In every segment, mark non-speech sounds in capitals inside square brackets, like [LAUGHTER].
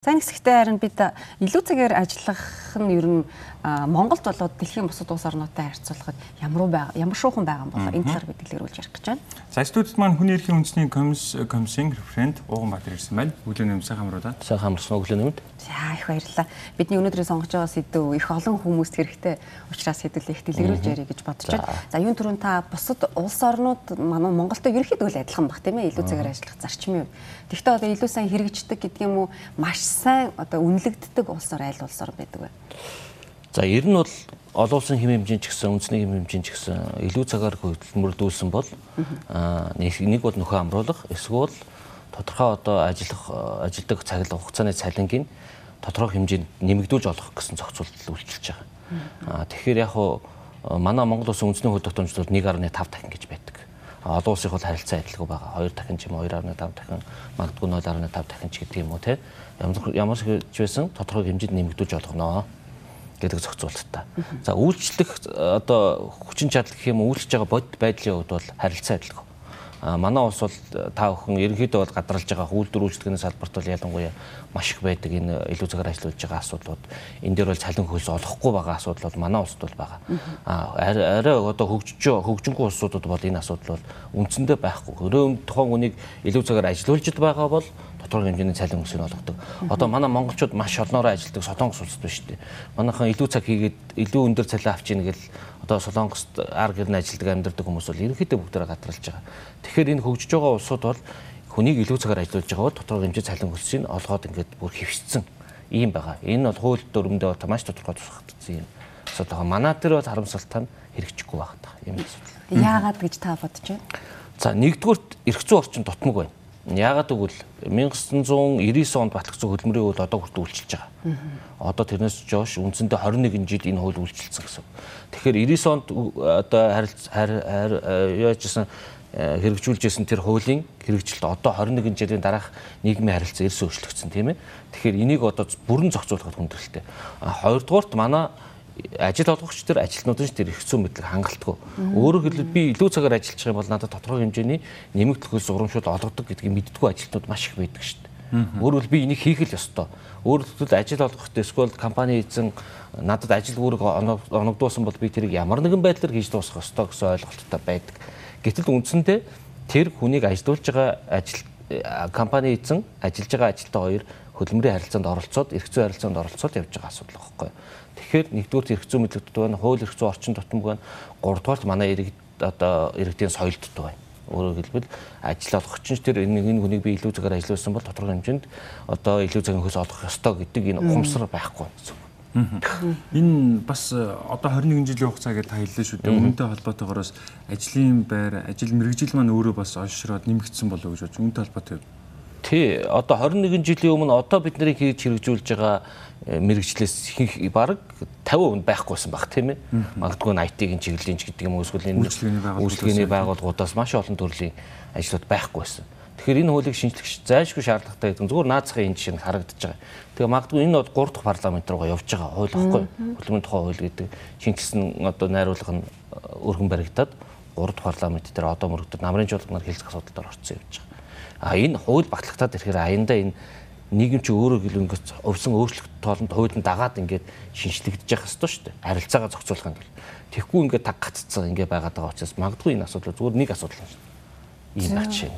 Сайн хэсэгтээ харин бид илүү цагаар ажиллах нь ер нь Монголд болоод дэлхийн бусад улс орнуудтай харьцуулахад ямар ямар шуухан байгаа юм болоо энэ талаар бид дэлгэрүүлж ярих гэж байна. За студид маань хүний эрхийн үндэсний комисс комиссийн референт Ууганбаатар ирсэн байна. Өглөө нэмсэн хамруудаа. Сайн хамарсан өглөө нэмд. За их баярлалаа. Бидний өнөөдрийн сонгож байгаа сэдв их олон хүмүүст хэрэгтэй учраас хэдүүлээ их дэлгэрүүлж ярих гэж бодож байна. За юун түрүүн та бусад улс орнууд манай Монголтой ерөөхдөө л адилхан баг тийм ээ илүү цагаар ажиллах зарчмын үед. Тэгвэл одоо илүү сайн хэрэгждэг гэдэг юм уу маш сайн одоо үнэлэгддэг улсаар айл улсаар байдаг бай. За ер нь бол олон улсын хэм хэмжээнд ч гэсэн үндэсний хэм хэмжээнд ч гэсэн илүү цагаар хөдөлмөрлүүлсэн бол нэг бол нөхөө амруулах эсвэл тодорхой одоо ажиллах ажилдаг цаглах хугацааны цалингийн тодорхой хэмжээнд нэмэгдүүлж олох гэсэн зохицуулалт үйлчилж байгаа. Аа тэгэхээр яг хуу манай Монгол улсын үндэсний хууль тогтоомжлол 1.5 дахин гэж байдаг. Олон улсыг бол харилцаа адилгүй байгаа. 2 дахин ч юм уу 2.5 дахин магадгүй 0.5 дахин ч гэдэг юм уу те. Ямар ч байсан тодорхой хэмжээнд нэмэгдүүлж олгоно гэдэг зохицуулалттай. За үйлчлэх одоо хүчин чадал гэх юм үйлчлж байгаа бодит байдлын хувьд бол харилцаа адилгүй. Манай улс бол та бүхэн ерөнхийдөө бол гадралж байгаа үйлдвэр үйлчлэгийн салбарт бол ялангуяа маш их байдаг энэ илүү цагаар ажиллаж байгаа асуудлууд энэ дээр бол цалин хөлс олохгүй байгаа асуудал бол манай улсад бол байгаа. Арай одоо хөгжиж хөгжингүү улсуудад бол энэ асуудал бол үндсэндээ байхгүй. Өрөө тухайн үнийг илүү цагаар ажиллуулж байгаа бол тодорхой хэмжээний цалин өсөж олгодог. Одоо манай монголчууд маш олноороо ажилладаг солонгос улсад байна шүү дээ. Манайхан илүү цаг хийгээд илүү өндөр цалин авч ийн гэл одоо солонгост ар гэрн ажилладаг амьдардаг хүмүүс бол ерөнхийдөө бүгдээ гадралж байгаа. Тэгэхээр энэ хөгжиж байгаа улсууд бол хүнийг илүү цагаар ажиллуулж байгаа бол тодорхой хэмжээ цалин өсөж олгоод ингээд бүр хөвсцэн ийм байгаа. Энэ бол хууль дүрмдээ маш тодорхой тусгагдсан юм. Одоо манай дээр бол харамсалтай нь хэрэгжихгүй байгаа юм асуудал. Яагаад гэж та бодож байна? За нэгдүгürt эрх зүйн орчин дотмог байна. Яагаад гэвэл 1999 онд батлагдсан хөдөлмөрийн хууль одоо хүртэл үйлчилж байгаа. Одоо тэрнээс жоош үндсэндээ 21 жил энэ хууль үйлчилсэн гэсэн. Тэгэхээр 99 онд одоо яажсэн э, хэрэгжүүлжсэн тэр хуулийн хэрэгжилт одоо 21 жилийн дараах нийгмийн харилцаа эрс өөрчлөгдсөн тийм ээ. Тэгэхээр энийг одоо бүрэн зохицуулахад хүндрэлтэй. Хоёрдугаарт манай ажил олгогч төр ажилтнууд нь тэр их зүүн мэдлэг хангалтгүй. Өөрөөр хэлбэл би илүү цагаар ажиллаж байгаа бол надад тодорхой хэмжээний нэмэгдэх хөлс урамшуул олгодог гэдгийг мэддэггүй ажилтнууд маш их байдаг шүү дээ. Өөрөөр би энийг хийх л ёстой. Өөрөөр хэлбэл ажил олгоход эсвэл компани эзэн надад ажил үүрэг оногдуулсан бол би тэрийг ямар нэгэн байдлаар хийж дуусгах ёстой гэсэн ойлголттой байдаг. Гэтэл үндсэндээ тэр хүнийг ажилуулж байгаа ажил компани эзэн ажиллаж байгаа ажилтаа хоёр хөдөлмөрийн харилцаанд оролцоод эрх зүйн харилцаанд оролцоод явж байгаа асуудал байхгүй юу. Тэгэхээр нэгдүгээр эрх зүйн мэдлэг дутуу байна, хууль эрх зүйн орчин дутмаг байна. Гуравдугаар манай иргэд одоо иргэдийн соёл дутуу байна. Өөрөөр хэлбэл ажил олгогч нь тэр энэ энэ хүнийг би илүү цагаар ажиллуулсан бол тодорхой хэмжээнд одоо илүү цагийн хөлс олгох ёстой гэдэг энэ ухамсар байхгүй гэсэн үг. Энэ бас э, одоо 21 жилийн хугацаа гэж та хэллээ шүү дээ. Үүнтэй холбоотойгоос ажлын байр, ажил мэрэгжил маань өөрөө бас олшроод нэмэгдсэн болов уу гэж бодож. Үүнтэй холбоотой Тий, одоо 21 жилийн өмнө одоо бид нарыг хийж хэрэгжүүлж байгаа э, мэрэгчлээс ихэнх баг 50% байхгүйсэн баг тийм ээ. Магадгүй нь IT-ийн чиглэлийн ч гэдэг юм уу эсвэл энэ үйлчлэгээний байгууллагуудаас маш олон төрлийн ажлууд байхгүйсэн. Тэгэхээр энэ хуулийг шинжлэх зайлшгүй шаардлагатай гэдэг зүгээр наацхан энэ жишээ нь харагдаж байгаа. Тэгээ магадгүй энэ бол 3 дахь парламент руугаа явж байгаа хууль баггүй. Хөдөлмөрийн тухай хууль гэдэг шинжилсэн одоо найруулга нь э, өргөн баригдаад 3 дахь парламент дээр одоо мөрөгдөд намрын жуулган нар хэлцэх асуудалд орсон явж байгаа. А энэ хууль батлагтаад ирэхээр аяндаа энэ нийгэм чи өөрөө гэл ингээд өвсөн өөрчлөлт тоолонд хуулийн дагаад ингээд шинжлэгдэж явах хэрэгтэй шүү дээ. Харилцаагаа зохицуулах юм бол. Тэгэхгүй ингээд таг гаццсан ингээд байгаад байгаа учраас магадгүй энэ асуудал зүгээр нэг асуудал юм. Ийм баг жишээ.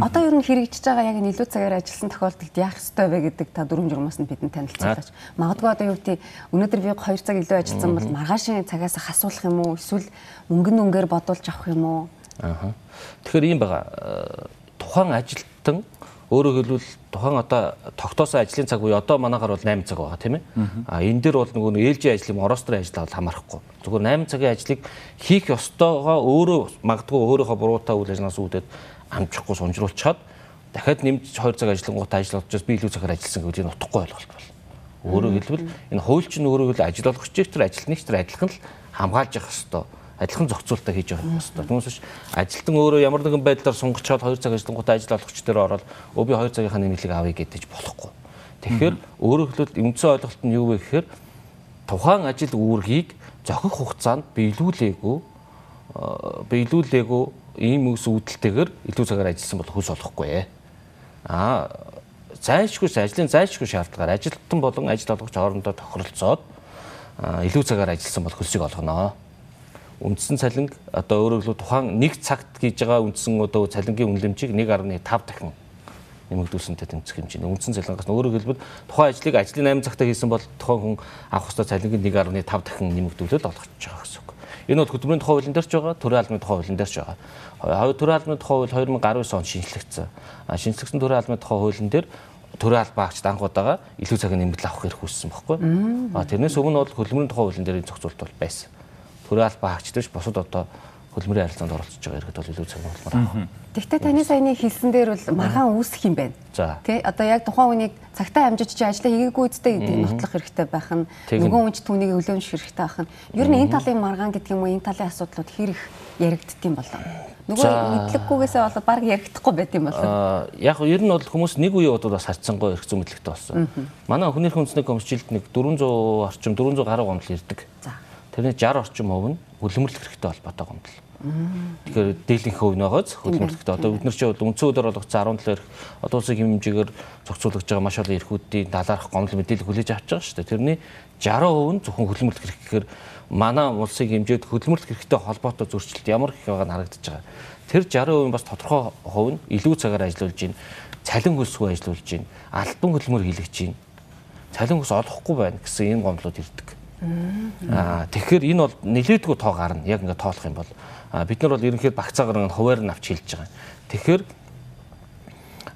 Одоо ер нь хэрэгжиж байгаа яг илүү цагаар ажилласан тохиолдолд яах ёстой вэ гэдэг та дөрвөн журмаас нь бидэнд танилцуулаач. Магадгүй одоо юу гэдэг өнөөдөр би 2 цаг илүү ажилласан бол маргаашийн цагаас хасуулах юм уу? Эсвэл өнгөн өнгөөр бодуулж авах юм уу? Аа. Тэгэхээр ийм байгаа тухайн ажилтан өөрөөр хэлбэл тухайн одоо тогтоосон ажлын цаг буюу одоо манайхаар бол 8 цаг байгаа тийм ээ. А энэ дээр бол нөгөө ээлжийн ажил юм орострын ажил бол хамаарахгүй. Зүгээр 8 цагийн ажлыг хийх ёстойгоо өөрөө магадгүй өөрийнхөө буруутай үйл ажиллагаанаас үүдээд амжихгүй сунжруулчаад дахиад нэмж 2 цаг ажиллангуудаа ажил олж би илүү цагаар ажилласан гэж энэ утгагүй ойлголт бол. Өөрөөр хэлбэл энэ хууль чинь өөрөөр хэлбэл ажил олгогчийг тэр ажилтныг тэр адилхан л хамгаалж явах ёстой адилхан зохицуулалтаа хийж явах хэрэгтэй. Түүнээс биш ажилтан өөрөө ямар нэгэн байдлаар сунгачаад 2 цаг ажиллангуудаа ажил олгогч дээр ороод өө би 2 цагийнхаа нэмэлтийг авъя гэдэж болохгүй. Тэгэхээр өөрөөр хэлбэл үндсэн ойлголт нь юу вэ гэхээр тухайн ажил үүргийг зохих хугацаанд биелүүлээгүй биелүүлээгүй ийм үс үүдэлтэйгээр илүү цагаар ажилласан бол хөлс олохгүй ээ. Аа зайлшгүй ажлын зайлшгүй шаардлагаар ажилтан болон ажил олгогч хоорондоо тохиролцоод илүү цагаар ажилласан бол хөлсийг олгоно. Үндсэн цалинг одоо өөрөөр хэлбэл тухайн нэг цагт хийж байгаа үндсэн одоо цалингийн үнэлэмжийг 1.5 дахин нэмэгдүүлсэнтэй тэмцэх хэмжээний үндсэн цалингаас өөрөөр хэлбэл тухайн ажлыг ажлын 8 цагтаа хийсэн бол тухайн хүн авах ёстой цалингийн 1.5 дахин нэмэгдүүлээд олгож байгаа гэсэн үг. Энэ бол хөтөлбөрийн тухай хуулийн дээр ч байгаа, төрийн албаны тухай хуулийн дээр ч байгаа. Төрийн албаны тухай хууль 2019 онд шинжлэгдсэн. Шинжлэгдсэн төрийн албаны тухай хуулийн дээр төрийн албаагчд анх удаага илүү цагийн нэмэгдэл авах хэрэг үүссэн баггүй. А тэрнээс өмнө бол хөдөлмөрийн тухай хуулийн дээр зохицуулт бол байсан. Төрийн албаагчд ч бусад одоо хөдөлмөрийн харилцаанд оролцож байгаа иргэд бол илүү цагийн болмоор авах. Тэгвэл таны саяны хэлсэн дээр бол маргаан үүсэх юм байна. Тэ одоо яг тухайн үнийг цагтаа амжиж чи ажлаа хийгээгүй үстэй гэдгийг нотлох хэрэгтэй байх нь нөгөө хүн ч түүнийг өлөөмж хэрэгтэй байх нь. Ер нь энэ талын маргаан гэдэг юм уу энэ талын асуудлууд хэрэг яригддсан болоо. Нөгөө мэдлэггүйгээсээ болоод баг яригдахгүй байт юм болоо. Аа яг ер нь бол хүмүүс нэг үеийн удаад бас харьцангуй эрх зүйн мэдлэгтэй болсон. Манай хүнийх үндэсний комисжилд нэг 400 орчим 400 гаруй гомдол ирдэг. Тэрний 60 орчим хувь нь хөлөмөрлөх хэрэгтэй холбоотой гомдол. Тэгэхээр дээлийнх хувь нь байгааз хөлбөмбөлтөд одоо бид нар чи бол үндсэн өдөр болгоцсон 17 эрх одоо улсын хэмжээгээр зохицуулж байгаа маш олон эрхүүдийн талаарх гомдол мэдээлэл хүлээж авч байгаа шүү дээ. Тэрний 60% нь зөвхөн хөлбөмбөлт хэрэг гэхээр манай улсын хэмжээд хөлбөмбөлт хэрэгтэй холбоотой зөрчилд ямар их байгааг харагдаж байгаа. Тэр 60% нь бас тодорхой хувь нь илүү цагаар ажиллаж байна. Цалин хөлсгүй ажиллаж байна. Альбан хөдөлмөр хийлгэж байна. Цалин хөлс олохгүй байна гэсэн ийм гомдлууд ирдэг. Аа тэгэхээр энэ бол нэлээдгүй тоо гарна. Яг ингээд тоолох юм бол бид нар бол ерөнхийдөө багцаагаар хуваар нь авч хэлж байгаа. Тэгэхээр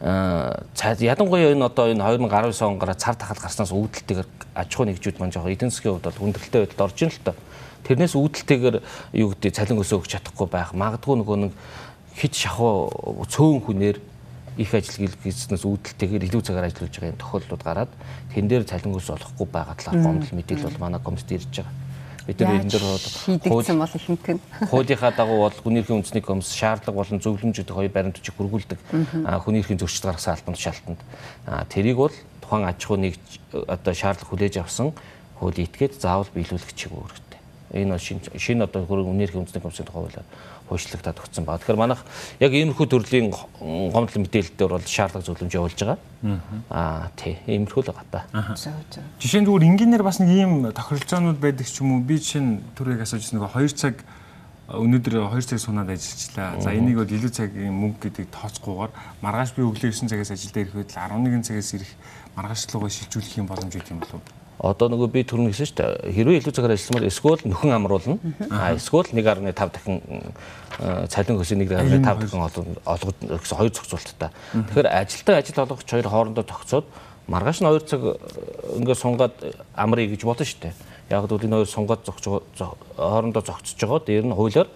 ядангуяа энэ одоо энэ 2019 он гараа цар тахал гарснаас үүдэлтэйгээр аж ахуй нэгжүүд маань жоохон эдийн засгийн хувьд бол хүндрэлтэй байдалд орж ийн л та. Тэрнээс үүдэлтэйгээр юу гэдэг цалин өсөө өгч чадахгүй байх. Магадгүй нөгөө нэг хит шахуу цөөн хүнээр их ажил хийснээс үүдэлтэйгээр илүү цагаар ажиллаж байгаа юм тохиолдлууд гараад тэн дээр цалин өс олохгүй байгаа талаар гомдол мэдээлэл бол манай комитет ирж байгаа. Бид нар энэ дөр хийдэгсэн бол ихэнх нь [LAUGHS] хуулийнхаа дагуу бол хүний эрхийн үндэсний комисс шаардлага болон зөвлөмжүүд хоёр баримт бичиг хүргүүлдэг хүний эрхийн зөрчил гаргасан албанд шалтанд. Тэрийг бол тухайн аж ахуй нэг одоо шаардлага хүлээж авсан хуулийн этгээд заавал биелүүлэх чиг үүрэгтэй. Энэ бол шинэ шинэ одоо хүний эрхийн үндэсний комиссийн тухай хуулиар хуульчлагдаад өгсөн байна. Тэгэхээр манайх яг иймэрхүү төрлийн гомдол мэдээлэлээр бол шаардлага зөвлөмж явуулж байгаа. Аа тий, иймэрхүү л байгаа та. Жишээ нь зүгээр энгийнээр бас нэг ийм тохиролцоонууд байдаг ч юм уу? Би жишээ нь түрүүг асууж нэг 2 цаг өнөөдөр 2 цаг сунаад ажиллачлаа. За энийг бол илүү цагийн мөнгө гэдэг тооцоогүйгээр маргааш би өглөө 9 цагаас ажилдаа ирэхэд л 11 цагаас ирэх маргаашлагыг шилжүүлэх юм боломж өгд юм болов уу? Одоо нөгөө би хэлсэн шүү дээ. Хэрвээ илүү цагаар ажилласан бол эсвэл нөхөн амруулна. А эсвэл 1.5 дахин цалин хөсөө 1.5 дахин олгод гэсэн хоёр зохицуулттай. Тэгэхээр ажилтан ажил олгогч хоёр хоорондоо тогтцоод маргааш нь 2 цаг ингээд сунгаад амрыг гэж болно шүү дээ. Яг л энэ хоёр сунгаад зогч хоорондоо зогцож байгаа. Дээр нь хуулиар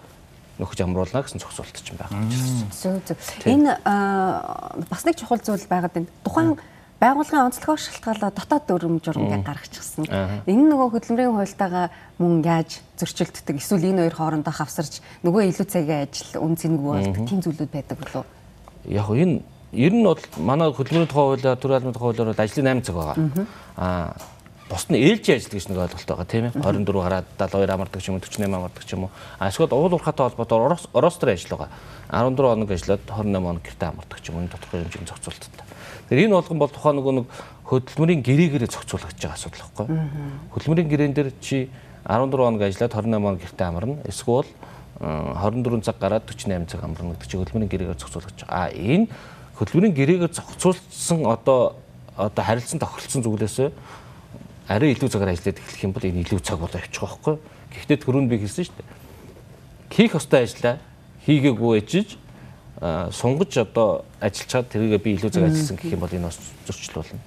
нөхөж амруулна гэсэн зохицуулт ч юм байна. Зөв зөв. Энэ бас нэг чухал зүйл байгаад байна. Тухайн байгууллагын онцлогоор шалтгаалаад дотоод дүрм журмыг гаргачихсан. Энэ нөгөө хөдөлмөрийн хуультайгаа мөн яаж зөрчилддөг эсвэл энэ хоёр хоорондоо хавсарч нөгөө илүү цагийн ажил үн цэнэг болдог тийм зүйлүүд байдаг болов уу? Яг энэ ер нь бол манай хөдөлмөрийн тухай хуулиар төр албаны тухай хуулиар бол ажлын 8 цаг байгаа. Аа бус нь ээлжийн ажил гэж нэг ойлголт байгаа тийм ээ. 24 гараад 72 амардаг ч юм уу 48 амардаг ч юм уу. А эсвэл уул уурхатай холбоотоор Орос төр ажил байгаа. 14 хоног ажиллаад 28 хоног гэртээ амардаг ч юм уу. Тодорхой хэмжээний зохицуулттай Тэгэхээр энэ болгон бол тухайн нөгөө нэг хөдөлмөрийн гэрээгээр зохицуулагдж байгаа асуудал байхгүй. Хөдөлмөрийн гэрээн дээр чи 14 хоног ажиллаад 28 хоног гэртээ амарна. Эсвэл 24 цаг гараад 48 цаг амарна гэдэг чи хөдөлмөрийн гэрээгээр зохицуулагдж байгаа. А энэ хөдөлмөрийн гэрээгээр зохицуулсан одоо одоо харилцан тохиролцсон зүйлээс арай илүү цагаар ажиллаад эхлэх юм бол энэ илүү цаг болоо явчих واخхой. Гэхдээ түрүүнд би хэлсэн шүү дээ. Хийх ёстой ажлаа хийгээгүй ээжж сунгаж одоо ажиллачаад тэргээ би илүү цаг ажилласан гэх юм бол энэ бас зөрчил болно.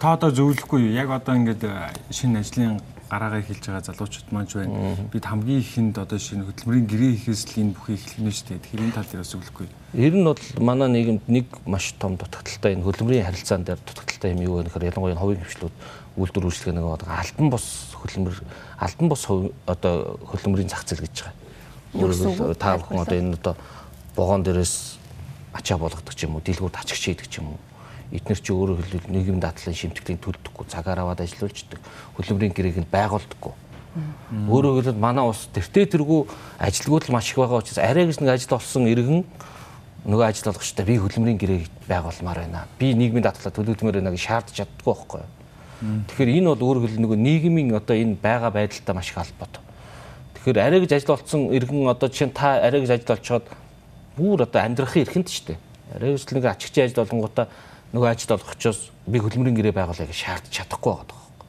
Та одоо зөвлөхгүй юу? Яг одоо ингээд шинэ ажлын гараагаа хэлж байгаа залуучууд маань ч байна. Бид хамгийн ихэнд одоо шинэ хөдөлмөрийн гэрээ хийхээс л энэ бүхий эхлэх нь шүү дээ. Тэгэхээр энэ тал дээр бас зөвлөхгүй юу? Ер нь бол манай нийгэмд нэг маш том дутагдaltaй энэ хөдөлмөрийн харилцаан дээр дутагдaltaй юм юу вэ гэхээр ялангуяа хувийн хвшлүүд үйлдвэр үйлчлэгээ нэг одоо альбан бос хөдөлмөр альбан бос одоо хөдөлмөрийн зах зээл гэж байгаа. Өөрөөр та бүхэн одоо энэ одоо вагон дээрээс ачаа болгодог ч юм уу, дэлгүүрт ачигч хийдэг ч юм уу. Эднэр чи өөрөөр хэлбэл нийгэм дадлын шимтгэлийг төлдөггүй, цагаар аваад ажиллаулждаг. Хөдөлмөрийн гэрээг нь байгуулдаггүй. Өөрөөр хэлбэл манай ус тэртээ тэргүй ажилгууд л маш их байгаа учраас арай гэж нэг ажил олсон иргэн нөгөө ажил олгочтой би хөдөлмөрийн гэрээ байгуулмаар байна. Би нийгмийн даатгалаа төлөвлөмөр байна гэж шаардж чаддгүй байхгүй? Тэгэхээр энэ бол өөр хөл нөгөө нийгмийн одоо энэ байгаа байдалтай маш их холбоотой. Тэгэхээр арай гэж ажил олцсон иргэн одоо чинь та арай гэж ажил олцоод бүр одоо амьдрахын эрхэнт шүү дээ. Арай гэж нэг ачигчийн ажил олонгуудаа нөгөө ажил олгочоос би хөдөлмөрийн гэрээ байгуулъя гэж шаардж чадахгүй байгаа байхгүй.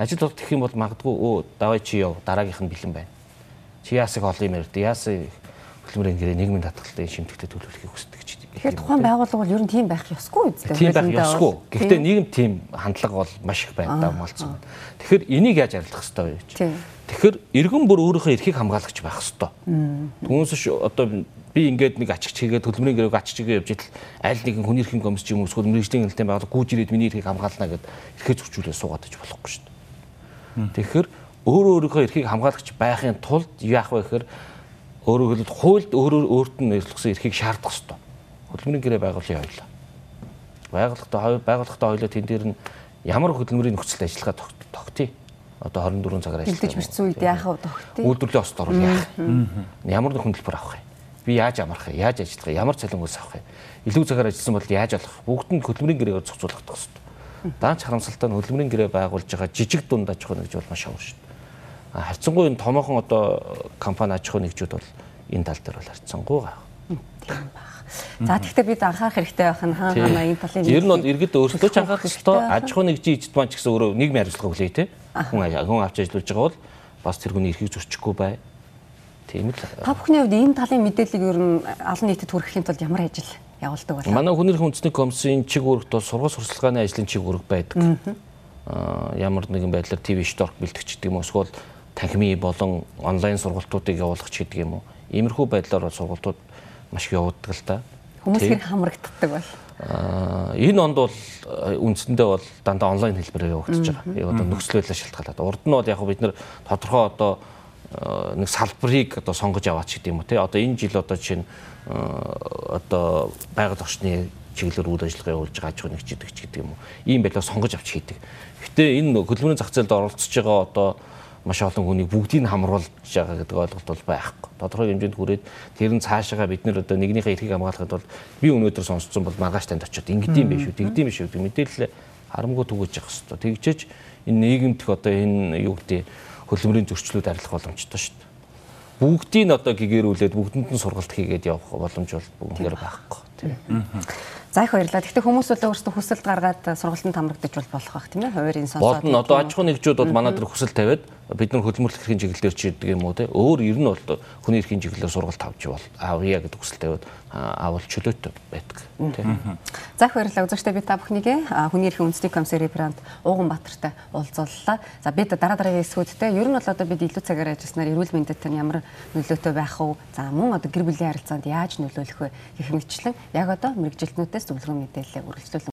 Ажил олох гэх юм бол магадгүй өө давай чи яв дараагийнх нь бэлэн байна. Чи яасыг олон юм ярьд. Яасыг хөдөлмөрийн гэрээ нийгмийн татгалтай шимтгтээ төлөвлөхийг хүсдэг Тэгэхээр тухайн байгууллага бол ер нь тийм байх ёсгүй үстэй. Тийм байх ёсгүй. Гэхдээ нийгэм тийм хандлага бол маш их байна даамгалцсан. Тэгэхээр энийг яаж арилгах ёстой вэ гэж. Тэгэхээр иргэн бүр өөрийнхөө эрхийг хамгаалагч байх ёстой. Түүнээс одоо би ингээд нэг ачигч хийгээд төлбөрийн гэрэг ачиж игээ явж идэл аль нэгэн хүний эрхийн комисс юм уу эсвэл мэрэгжлийн хяналтын байгууллага гүйж ирээд миний эрхийг хамгаална гэд эрхээ зөрчүүлээ суугаад иж болохгүй шүү дээ. Тэгэхээр өөрөө өөрийнхөө эрхийг хамгаалагч байхын тулд яах вэ гэхээр өөрөөр хэлбэл хуульд өөрөө өөрт нь нэрвэлсэн эрхийг шаардах ёстой хөдөлмөрийн гэрээ байгуулъя хоёлаа. Байгууллагатай байгууллагатай хоёлаа тэн дээр нь ямар хөдөлмөрийн нөхцөл ажиллагаа тогтъё. Одоо 24 цагаар ажиллаж. Бэлдэж бэрсэн үед яах вэ тогтъё? Үйлдвэрлэлийн ост орол яах? Ямар нэг хөндлөлбөр авах юм? Би яаж амарх юм? Яаж ажиллах юм? Ямар цалингуус авах юм? Илүү цагаар ажилласан бол яаж болох? Бүгд нь хөдөлмөрийн гэрээгээр зохицуулах хэрэгтэй. Даанч харамсалтай нь хөдөлмөрийн гэрээ байгуулж байгаа жижиг дунд аж ахуй нэгж бол маш авар шүү дээ. Харьцангуй энэ томоохон одоо компани аж ахуй нэгжүүд бол энэ тал дээр бол харьцангуй байгаа. Тийм ба. За тэгэхээр бид анхаарах хэрэгтэй байх нь хаана хаана энэ талын Ер нь бол иргэд өөрсдөө ч анхаарах ёстой. Аж ахуй нэгжийн эцэд маань ч гэсэн өөрөө нийгмийн хариуцлага хүлээе те. Хүн хүн авч ажиллаж байгаа бол бас тэр хүний эрхийг зөрчихгүй бай. Тийм л. Та бүхний хувьд энэ талын мэдээллийг ер нь олон нийтэд хүрэхийн тулд ямар ажил явуулдаг вэ? Манай хүний эрхийн үндэсний комиссийн чиг үүрэгт бол сургууль сурталчилгааны ажлын чиг үүрэг байдаг. Аа ямар нэгэн байдлаар ТV шторк бэлтгэж гэдэг юм уу эсвэл танхимын болон онлайн сургалтуудыг явуулах ч гэдэг юм уу. Иймэрхүү байдлаар сургалтууд маш их явагддаг л да. Хүмүүс хэрэг хамрагддаг бол. Аа энэ онд бол үндсэндээ бол дандаа онлайн хэлбэрээр явагдаж байгаа. Яг одоо нөхцөл байдлаа шалтгаалаад. Урд нь бол яг бид нэр тодорхой одоо нэг салбарыг одоо сонгож аваач гэдэг юм уу те. Одоо энэ жил одоо чинь одоо байгаль орчны чиглэлээр үйл ажиллагаа явуулж байгаа аж ахуй нэгж гэдэг юм уу. Ийм байдлаар сонгож авч хийдэг. Гэтэ энэ хөдөлмөрийн зах зээлд оролцож байгаа одоо маш олон хүнийг бүгдийг хамруулж байгаа гэдэг ойлголт бол байхгүй. Тодорхой хэмжээнд хүрээд тэр нь цаашаага бид нэр одоо нэгнийхээ эрхийг хамгаалахад бол би өнөөдөр сонсцсон бол маргааш танд очиод ингэдэм биш үү, тэгдэм биш үү гэдэг мэдээлэл харамгүй түгэж явах хэрэгтэй. Тэгжээч энэ нийгэмдх одоо энэ юу гэдэг хөлбөмбөрийн зөрчлүүд арилах боломжтой шүү дээ. Бүгдийг нь одоо гэгэрүүлээд бүгдэнд нь сургалт хийгээд явах боломж бол бүгдээр байхгүй тийм. За их баярлалаа. Гэхдээ хүмүүс бол өөрсдөө хүсэлт гаргаад сургалтанд хамрагдаж бол болох бах тийм ээ. Хувийн сонсоод. Болно. Одоо аж ахуй нэгжүүд бол манай дээр хүсэл тавиад бид нар хөдөлмөрлөх эрхийн чиглэлээр ч ирдэг юм уу те. Өөр ер нь бол хүний эрхийн чиглэлээр сургалт авч бол авъя гэдэг хүсэл тавиад авал чөлөөтэй байдаг тийм. За их баярлалаа. Үзэгчдээ би та бүхнийг хүний эрхийн үндэсний комиссарын бранд Ууган Баатартай уулзууллаа. За бид дараа дараагийн эсгүүдтэй ер нь бол одоо бид илүү цагаар ажилласнаар эрүүл мэндэд тань ямар нөлөөтэй байх вэ? За мөн одоо гэр бүлийн харилцаанд яаж нөлөөлөх вэ гэх мэтчлэн яг одоо мэрэгжилтнүүдээс зөвлөгөө мэдээлэл үргэлжлүүлэн